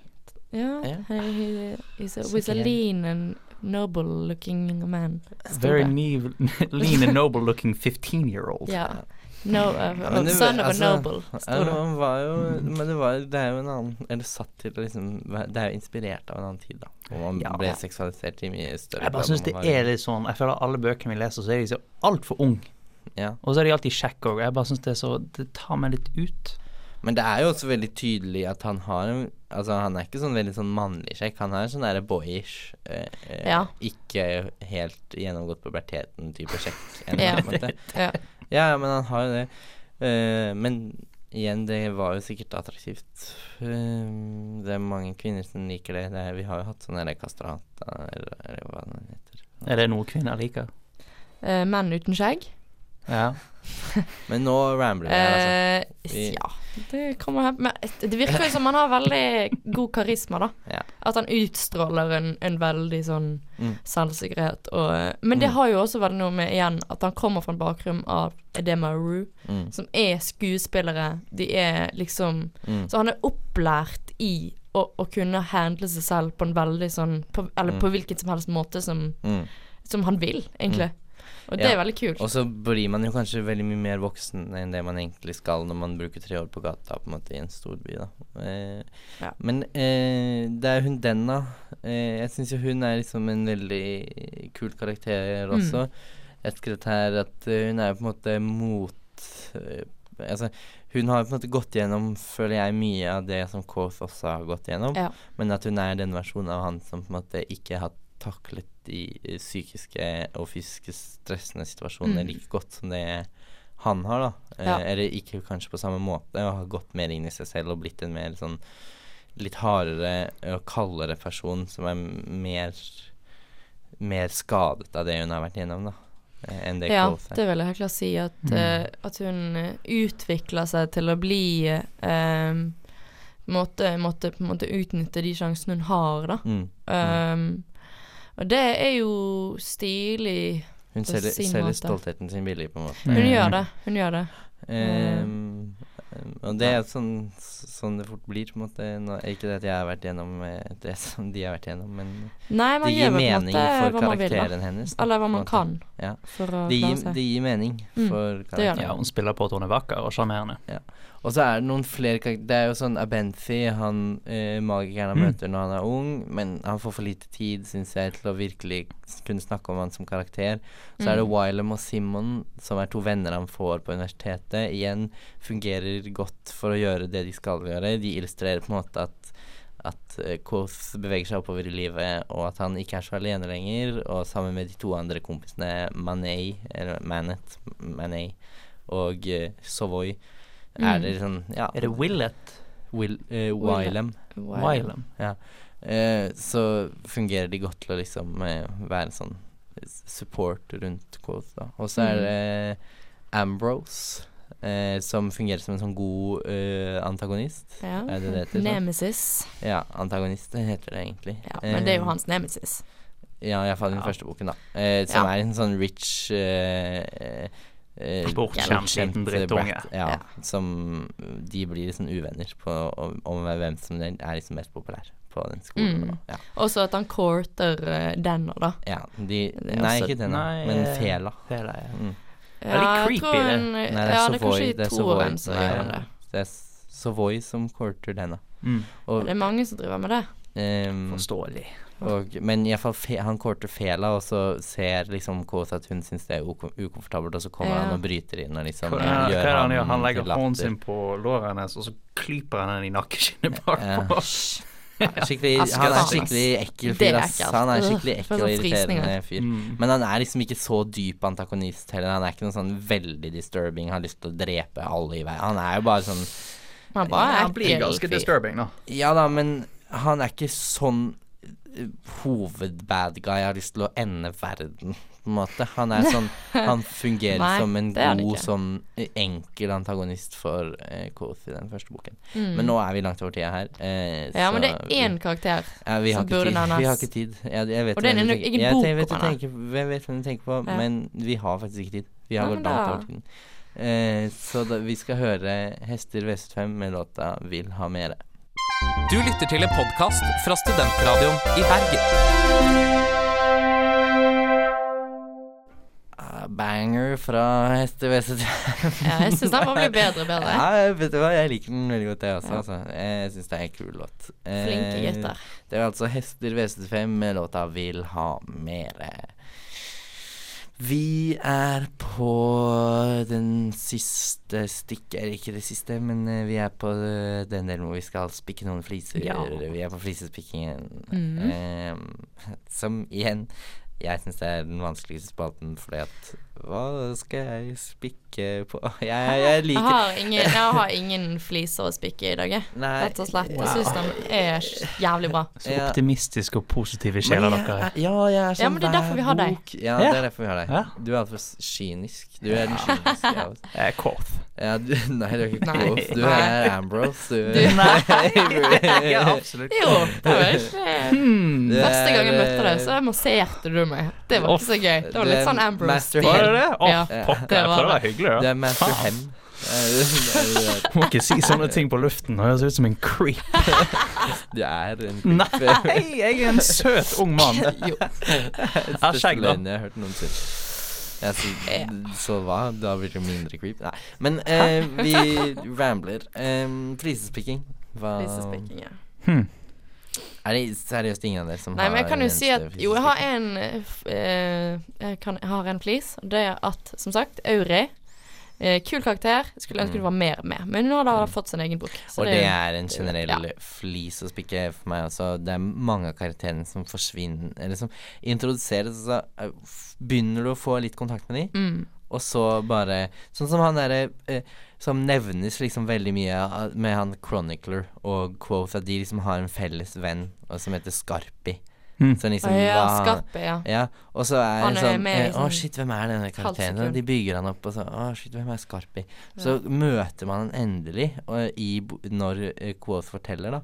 Ja. Yeah. he- he- He's a, Så he's a lean and noble looking man. Very neve, lean and noble looking 15-year-old. Ja. No, uh, men det- son of a altså, noble. Ja, Står det. var jo Men det, var, det er jo en annen Eller satt til liksom Det er jo inspirert av en annen tid, da. Hvor man Ja. ble seksualisert i mye større Jeg bare syns det er litt sånn Jeg føler alle bøkene vi leser, så er de så altfor ung. ja. Og så er de alltid kjekke òg. Jeg bare syns det er så Det tar meg litt ut. Men det er jo også veldig tydelig at han har en Altså, han er ikke sånn veldig sånn mannlig sjekk. Han er sånn derre boyish. Eh, eh, Ja. Ikke helt gjennomgått puberteten-type sjekk <laughs> Ja. Ja. Ja, men han har jo det. Uh, men igjen, det var jo sikkert attraktivt. Uh, det er mange kvinner som liker det. det er, vi har jo hatt sånne kastrata, eller, eller hva det heter. Er det noe kvinner liker? Uh, menn uten skjegg? Ja. <laughs> Men nå rambler jeg, altså. Eh, Vi- ja, det kommer her Men det virker jo som han har veldig god karisma, da. Ja. At han utstråler en, en veldig sånn Mm. selvsikkerhet og eh, Men det Mm. har jo også veldig noe med igjen at han kommer fra en bakgrunn av Edema Rue, Mm. som er skuespillere. De er liksom Mm. Så han er opplært i å, å kunne handle seg selv på en veldig sånn på, Eller Mm. på hvilken som helst måte som, Mm. som han vil, egentlig. Og det Ja. er veldig kult. Og så blir man jo kanskje veldig mye mer voksen enn det man egentlig skal når man bruker tre år på gata på en måte i en storby, da. Eh, Ja. Men eh, det er hun Denna. Eh, jeg syns jo hun er liksom en veldig kul karakter Mm. også. Jeg har skrevet her at eh, hun er på en måte mot eh, Altså, hun har på en måte gått gjennom, føler jeg, mye av det som Quoth også har gått gjennom. Ja. Men at hun er den versjonen av han som på en måte ikke har taklet de eh, psykiske og fysiske stressende situasjonene Mm. like godt som det han har, da. Eh, Ja. Eller ikke kanskje på samme måte, og har gått mer inn i seg selv og blitt en mer sånn litt hardere og kaldere person som er mer mer skadet av det hun har vært gjennom, da. eh, Enn det Ja, er. det vil jeg helt klart si. At, Mm. uh, at hun utvikla seg til å bli uh, måtte, måtte på en måte utnytte de sjansene hun har, da. Mm. Um, og det er jo stilig. Hun selger, sin selger måte. stoltheten sin billig, på en måte. Hun Mm. gjør det. Hun gjør det. Ehm, ehm, og det er sånn, sånn det fort blir, på en måte. Nå, ikke det at jeg har vært gjennom eh, det som de har vært gjennom, men Nei, det gir mening måte for karakteren vil, hennes. da, Eller hva man kan Ja. for å Det gir, det gir mening Mm, for karakteren. ja, hun spiller på at hun er vakker og sjarmerende. Og så er det noen flere karakterer Det er jo sånn Abenthi, han eh, magikeren han Mm. møter når han er ung, men han får for lite tid, syns jeg, til å virkelig kunne snakke om han som karakter. Så er det Wylam og Simon, som er to venner han får på universitetet. Igjen fungerer godt for å gjøre det de skal gjøre. De illustrerer på en måte at at uh, beveger seg oppover i livet, og at han ikke er så alene lenger. Og sammen med de to andre kompisene, Manet, eller Manet, Manet og uh, Sovoy, er Mm. det sånn Ja. Er det Willet? Will, uh, Wilem. Wilem. Uh, så fungerer de godt til å liksom eh, være sånn support rundt Quoth, da. Og så er Mm. det Ambrose, eh, som fungerer som en sånn god eh, antagonist. Ja. Er det det heter? Nemesis. Ja, antagonist heter det egentlig. Ja, men det er jo Eh, hans nemesis. Ja, iallfall i den Ja. første boken, da. Eh, som Ja. er en sånn rich eh, eh, Bortskjemt liten drittunge. Ja, Ja. som De blir liksom uvenner på om, om hvem som er liksom mest populær på den skolen. Mm. Ja. Også at han courter uh, Denner, da. Ja, de Nei, ikke Denner, Nei, men Fela. Fela, ja. Mm. Er litt creepy, tror det. Nei, det er ja, det er Savoy. kanskje i det er toeren Savoy. så gjør han det. Det er Savoy som courter denne. Mm. Og, Det er mange som driver med det. Um, Forståelig. og, men iallfall fe, han courter Fela, og så ser liksom Kås at hun syns det er ukomfortabelt, og så kommer Ja. han og bryter inn og liksom Hva, gjør hva er han? Han legger hånden sin på låret hennes, og så klyper han henne i nakkeskinnet Ja. Bakpå. Skikkelig, han er skikkelig ekkel er fyr, ass. Han er skikkelig ekkel og sånn irriterende fyr. Mm. Men han er liksom ikke så dyp antagonist heller. Han er ikke noe sånn veldig disturbing, har lyst til å drepe alle i veien. Han er jo bare sånn Han bare er han blir ganske disturbing, da. Ja da, men han er ikke sånn uh, hovedbad guy har lyst til å ende verden, på en måte. Han er sånn Han fungerer <laughs> Nei, som en god, ikke. sånn uh, enkel antagonist for uh, Koth i den første boken. Mm. Men nå er vi langt over tida her. Uh, Ja, men det er én karakter. ja, vi har som burde nevnes. Vi har ikke tid. Jeg, jeg vet Og det er en- ingen bok om henne. Jeg vet hvem du tenker på, Ja. men vi har faktisk ikke tid. Vi har gått langt over tiden. Uh, så da, vi skal høre Hester V75 med låta 'Vil ha mere'. Du lytter til en podkast fra Studentradioen i Bergen. Ah, banger fra Hester WC3. Ja, jeg syns den må bli bedre og bedre. Ja, vet du hva, jeg liker den veldig godt, jeg også. Ja. Altså. Jeg syns det er en kul låt. Flinke Eh, gutter. Det er altså Hester V75 med låta 'Vil ha mere'. Vi er på den siste stikket Eller ikke det siste, men eh, vi er på eh, den delen hvor vi skal spikke noen fliser. Ja. Vi er på flisespikkingen. Mm. Um, <laughs> som igjen Jeg syns det er den vanskeligste spalten, fordi at Hva skal jeg spikke på? <laughs> Jeg, jeg Jeg har ingen, jeg har ingen fliser å spikke i dag, jeg. Rett og slett. Jeg syns den er jævlig bra. Så optimistiske og positive sjeler dere er. er- Ja, jeg er sånn Ja, men det er derfor vi har deg. Ja, det er derfor vi har deg. Ja. Du er altfor kynisk. Du er den kyniske av oss. Jeg er Koth. Ja, du, <laughs> nei, du er ikke Nei. Du er Ambrose. Du, Du- <laughs> ja, absolutt. Jo, det var ikke Hmm. Første gang jeg er, møtte deg, så masserte du meg. Det var ikke så gøy. Det var litt sånn Master Ambrose-stil. Det det? Å, Ja, pokker. Jeg var å være hyggelig, Du da. er Master. Hem. Eh, <laughs> Må ikke si sånne ting på luften. Nå høres jeg ut som en creep. <laughs> Du er en creep. Nei, jeg er en søt ung mann. <laughs> Jo. har skjegg, da. jeg har hørt noensinne. Ja, så, så hva? Da blir det mindre creep? Nei. Men eh, vi rambler. Um, Prisespicking, Hva Flisespikking, ja. Hmm. Er det seriøst ingen av dere som Nei, men jeg kan jo si at Jo, jeg har en eh, Jeg kan, jeg har en please. Det er at, som sagt, Auri eh, Kul karakter. Skulle ønske Mm. det var mer med. Men nå har da fått sin egen bok. Og det det er en generell ja. flis å spikke for meg også. Det er mange av karakterene som forsvinner Eller som introduseres, så eh, begynner du å få litt kontakt med dem, mm. Og så bare Sånn som han derre eh, som nevnes liksom veldig mye med han Chronicler og Quoth, at de liksom har en felles venn og som heter Skarpi. Mm. Som liksom ja, hva- Skarpe, ja. Ja, og så er Han er sånn med liksom, eh, Å, sånn shit, hvem er denne karakteren? Og de bygger han opp, og så Å, shit, hvem er Skarpi? Så møter man han endelig, og i, når uh, Quoth forteller, da,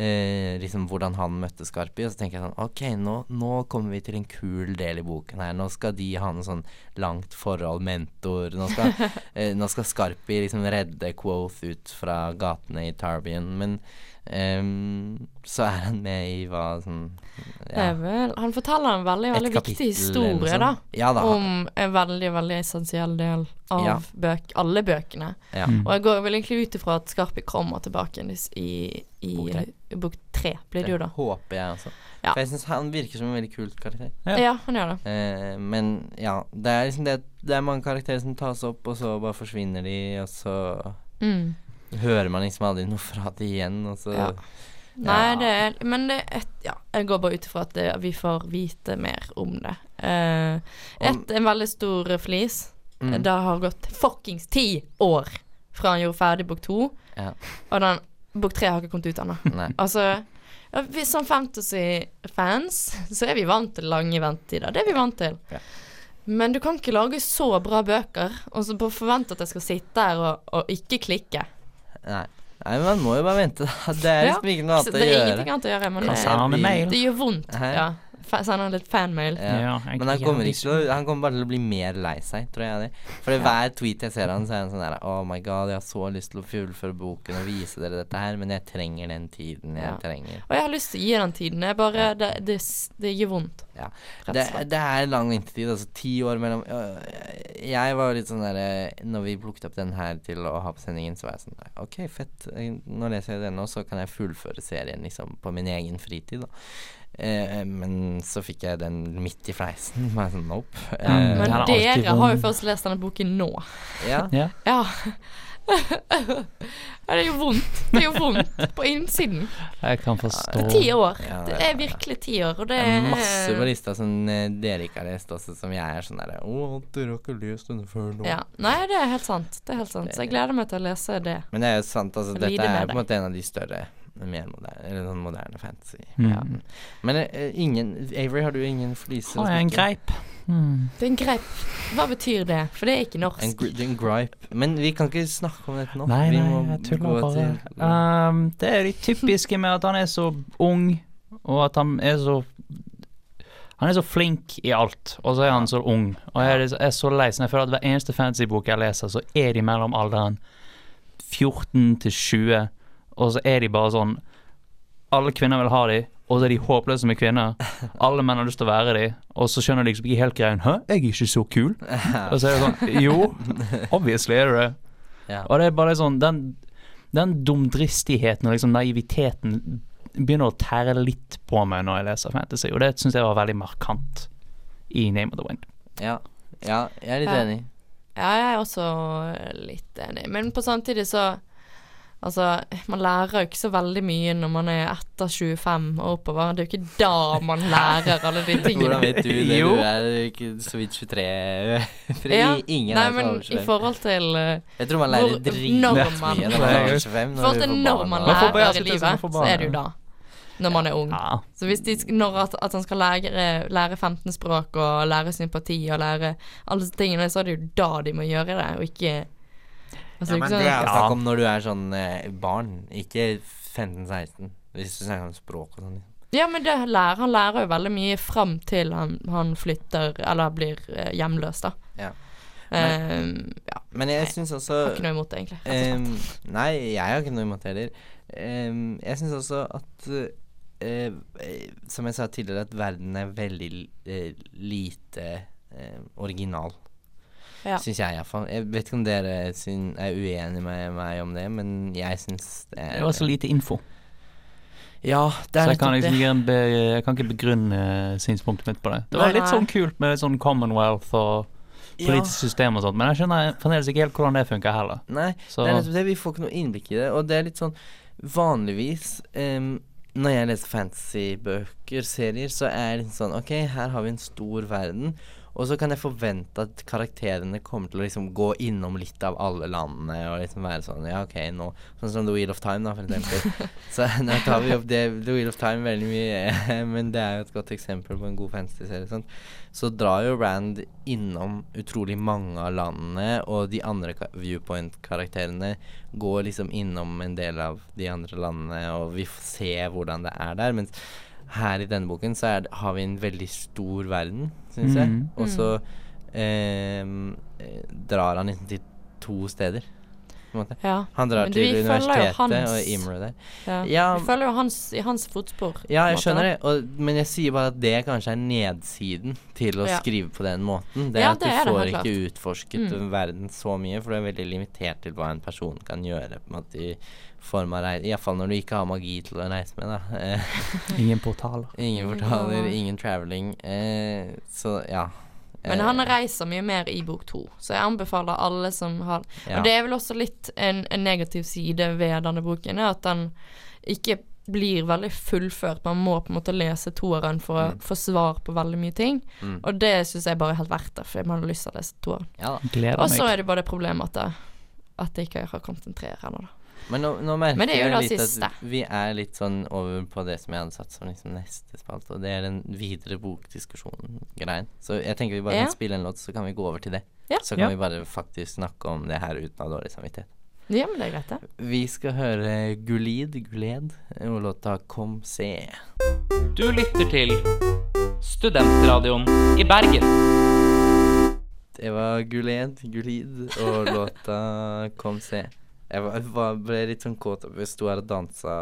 eh, liksom hvordan han møtte Skarpi, og så tenker jeg sånn Ok, nå, nå kommer vi til en kul del i boken her. Nå skal de ha noe sånn langt forhold, mentor. Nå skal, <laughs> eh, nå skal Skarpi liksom redde Quoth ut fra gatene i Tarbian, men ehm, så er han med i hva sånn Det er vel Han forteller en veldig, veldig viktig historie, sånn. da. Ja da. Om en veldig, veldig essensiell del av Ja. bøk, alle bøkene. Ja. Mm. Og jeg går vel egentlig ut ifra at Skarpi kommer tilbake i, i, Bok tre. i bok tre, blir det jo da. håper jeg også. Ja. For jeg syns han virker som en veldig kul karakter. Ja. Ja, han gjør det. Uh, men ja, det er liksom det Det er mange karakterer som tas opp, og så bare forsvinner de, og så Mm. Hører man liksom aldri noe fra det igjen, og så Ja. Nei, det er Men det er et, ja, jeg går bare ut ifra at det, vi får vite mer om det. Uh, et, en veldig stor flis. Mm. Det har gått fuckings ti år fra han gjorde ferdig bok to, Ja. og den bok tre har ikke kommet ut ennå. Altså vi, Som fantasy-fans så er vi vant til lange ventetider. Det er vi vant til. Ja. Men du kan ikke lage så bra bøker og så forvente at jeg skal sitte her og, og ikke klikke. Nei. Nei, men man må jo bare vente. <laughs> Det er Ja, liksom ikke noe annet å det er gjøre. ingenting annet å gjøre. Men det, det gjør vondt. Ja. Sende han litt fanmail. Ja. Ja, Men han kommer, ikke til å, han kommer bare til å bli mer lei seg, tror jeg. det For hver tweet jeg ser han, så er han sånn der Oh my god, jeg har så lyst til å fullføre boken og vise dere dette her, men jeg trenger den tiden jeg Ja. trenger. Og jeg har lyst til å gi den tiden. Det er bare Det, det, det gjør vondt. Ja. Det, det er lang vintertid, altså ti år mellom øh, Jeg var litt sånn derre Når vi plukket opp den her til å ha på sendingen, så var jeg sånn der, Ok, fett. eh, Nå leser jeg den nå, så kan jeg fullføre serien liksom på min egen fritid, da. Eh, men så fikk jeg den midt i fleisen. Bare sånn nope. Eh, Men det er dere har jo først lest denne boken nå. ja. Ja. <laughs> Ja. det er jo vondt. Det er jo vondt på innsiden. Jeg kan forstå. Ti år. Ja, Det er virkelig ti år, og det Det er er masse på lista som eh, dere ikke har lest også, som jeg er sånn derre Å, dere har ikke lest denne før nå. Ja. Nei, det er helt sant. Det er helt sant. Så jeg gleder meg til å lese det. Men det er jo sant, altså. Dette er på en måte en av de større, mer moderne, eller sånn moderne fantasy. Mm. Men uh, ingen Avery, har du ingen fliser? Har jeg en greip? Mm. Det er en greip. Hva betyr det? For det er ikke En, norsk. gr det er en gripe. Men vi kan ikke snakke om dette nå. Nei, vi nei, jeg tuller bare. til Um, det er det typiske med at han er så ung, og at han er så Han er så flink i alt, og så er han så ung. Og jeg er, så lei jeg føler at hver eneste fantasybok jeg leser, så er de mellom alderen 14 til 20, og så er de bare sånn Alle kvinner vil ha de, og så er de håpløse med kvinner. <laughs> Alle menn har lyst til å være de, og så skjønner de liksom ikke helt greien. Hæ, jeg er ikke så kul. Og så er det sånn Jo, obviously er du det. <laughs> Ja. Og det er bare sånn Den, den dumdristigheten og liksom naiviteten begynner å tære litt på meg når jeg leser fantasy, og det syns jeg var veldig markant i Name of the Wind. Ja, ja jeg er litt Ja. enig. Ja, jeg er også litt enig. Men på samtidig så Altså, man lærer jo ikke så veldig mye når man er etter 25 og oppover. Det er jo ikke da man lærer alle de <laughs> tingene. Hvordan vet du det? Jo. Du er ikke så vidt 23. For Ja, ingen Nei, er men i 25. forhold til uh, Jeg tror man lærer dritmye når når man- man er 25. I forhold til når man Man lærer i livet, så er det jo da. Når man er ung. Ja. Så hvis de, når at, at han skal lære, lære 15 språk og lære sympati og lære alle disse tingene, så er det jo da de må gjøre det, og ikke Altså, Ja, men sånn- det er jo snakk om når du er sånn eh, barn, ikke 15-16. Hvis du snakker om språk og sånn. Ja, men det lærer, han lærer jo veldig mye fram til han, han flytter eller blir eh, hjemløs, da. Ja. Ehm, ja. Men jeg syns også Har ikke noe imot det, egentlig. Ehm, nei, jeg har ikke noe imot det heller. Um, jeg syns også at uh, eh, Som jeg sa tidligere, at verden er veldig uh, lite uh, original. Ja. Syns jeg iallfall. Jeg vet ikke om dere er uenige med meg om det, men jeg syns det er Det var så lite info, Ja, det så jeg kan, liksom ikke, be, jeg kan ikke begrunne eh, synspunktet mitt på det. Det var litt sånn kult med sånn Commonwealth og politisk system og sånt, men jeg skjønner fremdeles ikke helt hvordan det funker heller. Nei, Så det er nettopp det. Vi får ikke noe innblikk i det. Og det er litt sånn Vanligvis um, når jeg leser fantasybøker, serier, så er det litt sånn Ok, her har vi en stor verden. Og så kan jeg forvente at karakterene kommer til å liksom gå innom litt av alle landene og liksom være sånn Ja, ok, nå Sånn som The Wheel of Time, da, for eksempel. <laughs> så nå tar vi opp det The Wheel of Time veldig mye, <laughs> men det er jo et godt eksempel på en god fantasy-serie. Så drar jo Rand innom utrolig mange av landene, og de andre viewpoint-karakterene går liksom innom en del av de andre landene, og vi får se hvordan det er der. Mens her i denne boken så er det, har vi en veldig stor verden, syns jeg. Mhm. Og så ehm, eh, drar han liksom til to steder. Ja. Han drar Men til vi universitetet hans- og Imre der. ja. Ja, Vi følger jo hans, i hans fotspor. ja, jeg skjønner det, og, men jeg sier bare at det kanskje er nedsiden til å Ja. skrive på den måten. Det er at det du er får det, ikke utforsket Mm. verden så mye, for du er veldig limitert til hva en person kan gjøre på en måte i form av reise. Iallfall når du ikke har magi til å reise med, da. Eh, ingen portaler. <laughs> ingen portaler, ingen traveling. Eh, så ja. Men Eh, han reiser mye mer i bok to, så jeg anbefaler alle som har ja. Og det er vel også litt en, en negativ side ved denne boken, er at den ikke blir veldig fullført. Man må på en måte lese toeren for å Mm. få svar på veldig mye ting. Mm. Og det syns jeg bare er helt verdt det, for man har lyst til å lese toeren. ja da. Gleder Og så meg. er det bare det problemet at det, at det ikke har kommet en treer ennå, da. Men nå, nå merker Men det er jo jeg litt siste. at vi er litt sånn over på det som jeg hadde satt som liksom neste spalte, og det er den videre bokdiskusjonen-greien. Så jeg tenker vi bare Ja. kan spille en låt, så kan vi gå over til det. Ja. Så kan Ja. vi bare faktisk snakke om det her uten å ha dårlig samvittighet. Ja, men det er greit, det. Vi skal høre Gulid, Guled, og låta Kom se. Du lytter til Studentradioen i Bergen. Det var Guled, Gulid og låta Kom se. Jeg var, var, ble litt sånn kåt Vi Jeg sto her og dansa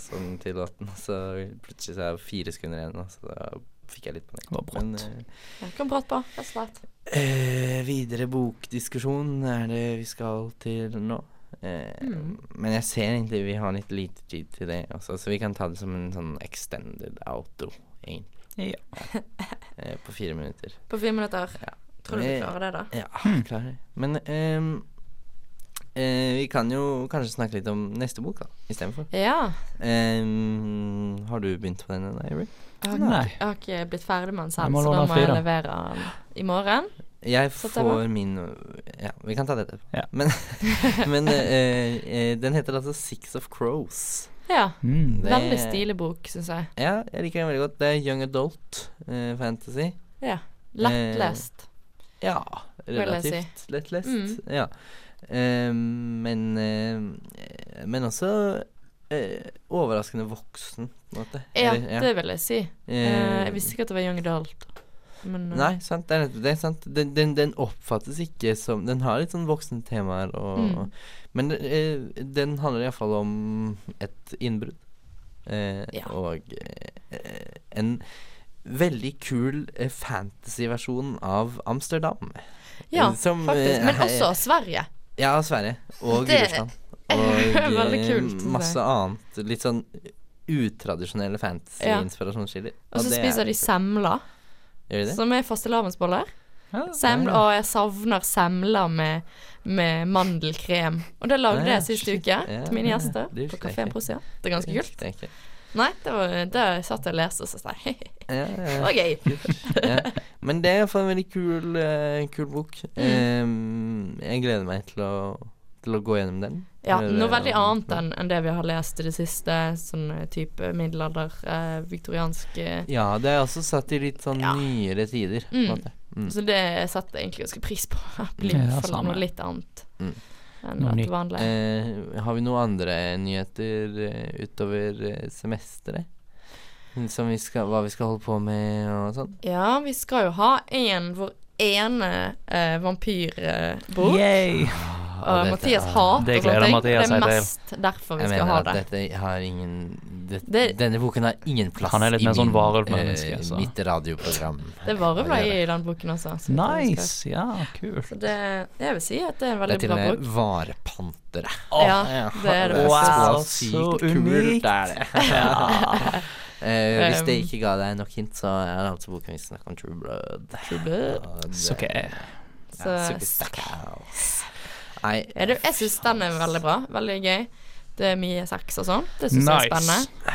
sånn til låten, og så plutselig så er det fire sekunder igjen, og så da fikk jeg litt panikk. Det var brått. Men, eh, Jeg kan brått på, rett og slett. Eh, videre bokdiskusjon er det vi skal til nå. Eh, Mm. Men jeg ser egentlig vi har litt lite tid til det også, så vi kan ta det som en sånn extended outro, egentlig. Ja. Eh, på fire minutter. På fire minutter. Ja. Tror du vi Eh, klarer det, da? Ja, klarer det. Men ehm, eh, vi kan jo kanskje snakke litt om neste bok, da, istedenfor. Ja. Um, har du begynt på den ennå, Avery? Jeg har, Nei. jeg har ikke blitt ferdig med den selv, så da må jeg levere den i morgen. Jeg får min Ja, vi kan ta det etterpå. Ja. Men, <laughs> men eh, eh, den heter altså Six of Crows. Ja. Mm. Det- Veldig stilig bok, syns jeg. Ja, jeg liker den veldig godt. Det er young adult eh, fantasy. Ja. Lettlest. Ja, Vil jeg relativt lettlest. Mm. Ja. Eh, men eh, Men også eh, overraskende voksen, på en måte. Ja, Eller, det vil jeg si. Jeg visste ikke at det var Young Adult. Men Nei, sant, det er det. er Sant. Den, den, den oppfattes ikke som Den har litt sånn voksne temaer, og, Mm. men den handler iallfall om et innbrudd. Eh, Ja. Og eh, en veldig kul fantasy-versjon av Amsterdam. Ja, som, faktisk. Men også Sverige. Ja, Sverige. Og Det Russland. <laughs> er Og eh, masse annet. Litt sånn utradisjonelle fantasy-inspirasjonskilder. Og så spiser de semler, Gjør de det? som er fastelavnsboller. Seml, og jeg savner semler med, med mandelkrem. Og det lagde Ja, jeg sist uke Ja, til mine ja, gjester det på Kafé. Prosia. Det er ganske Det kult. Nei, det var det jeg satt og leste, og så sa jeg <laughs> Ja, det var gøy. <laughs> Men det er iallfall en veldig kul, uh, kul bok. Mm. Eh, jeg gleder meg til å, til å gå gjennom den. Ja, noe veldig annet enn en det vi har lest i det siste. Sånn eh, type middelalder, eh, viktoriansk eh, Ja, det er også satt i litt sånn Ja. nyere tider. Mm. Mm. Så det setter jeg egentlig ganske pris på. <laughs> Blir Ja, noe litt annet Mm. Enn Noe nytt. vanlig. Eh, har vi noen andre nyheter eh, utover eh, semesteret? Som vi skal, hva vi skal holde på med og sånn? Ja, vi skal jo ha en vår ene eh, vampyrbok. Yay! Og Mathias er- hater Det sånne ting. Mathias det er mest derfor vi Jeg skal mener ha at det. dette har ingen det, Det- Denne boken har ingen plass Han er litt i mer sånn varulvmenneske, eh, så. mitt radioprogram. Det er varulver Ja, er i den boken også. Nice! Ja, kult. Så det, jeg vil si at det er en Det er veldig til bra og med bok. varepantere. Ja, det er det. Wow, så så unikt. er det. Eh, hvis det Um, ikke ga deg nok hint, så er det altså boken vi snakker om True Blood. True Blood. Og det- Så ok. Nei, det, jeg syns den er veldig bra. Veldig gøy. Det er mye sex og sånn. Det syns jeg er spennende.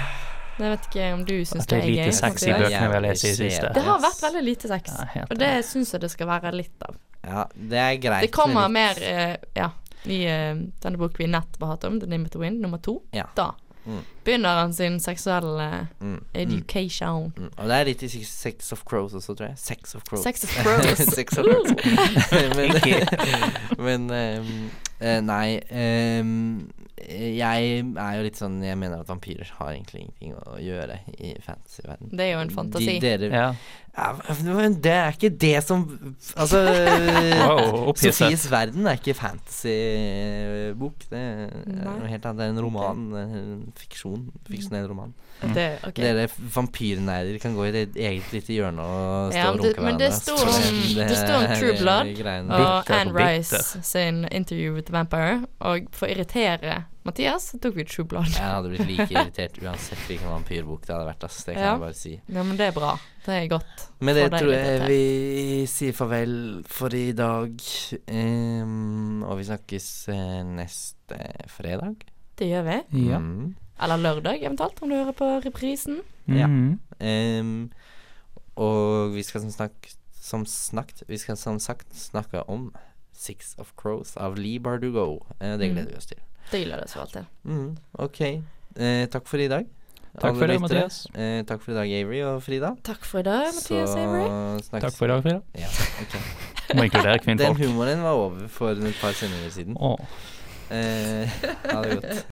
Jeg vet ikke om du syns det det er er lite gøy. sex i bøkene vi har lest i det siste. Det har vært veldig lite sex, Ja, og det syns jeg det skal være litt av. Ja, det er greit. Det kommer mer eh, Ja, i uh, denne boken vi nettopp har hatt om, The Name of the Wind, nummer to. Ja. Da Mm. begynner han sin seksuelle mm, mm, education. mm. Og det er litt i Sex- of Crows også, tror jeg. Sex of Crows. Sex of Crows. <laughs> Sex of Crows. <laughs> men <laughs> men eh, Nei ehm, Jeg er jo litt sånn Jeg mener at vampyrer har egentlig ingenting å gjøre i fantasyverden. Det er jo en fantasi. De, dere, Ja. ja, men det er ikke det som Altså <laughs> Wow. Sofies verden er ikke fantasybok. Det er noe helt annet. Det er en roman. En fiksjon. Fiksjonell roman. Det, okay. Dere vampyrnerder kan gå i deres eget lite hjørne og stå Ja, og runke hverandre. men <laughs> det står om- det står om True Blood. Og Anne. Rice sin interview with the Vampire. Og for å irritere Mathias, så tok vi True Blood. Jeg hadde blitt like irritert uansett hvilken vampyrbok det hadde vært. Ass. Det kan Ja. jeg bare si. Ja, men det er bra. Det er godt. Med det tror jeg irritert. vi sier farvel for i dag. Um, og vi snakkes eh, neste fredag. Det gjør vi. Ja. Mm. Eller lørdag, eventuelt, om du hører på reprisen. Ja. Mhm. Ehm, og vi skal som, snakk, som snakt Vi skal som sagt snakke om Six of Crows av Lee Bardugo. Eh, det Mm. gleder vi oss til. Det gleder jeg så alltid. Mm, ok. Eh, takk for i dag. Takk alle for det, lyttere. Mathias. Eh, takk for i dag, Avery og Frida. Takk for i dag, Mathias Avery. snakkes Takk for i dag, Frida. Ja, okay. <laughs> Må inkludere Den humoren var over for et par sendinger siden. Oh. Eh, ha det godt.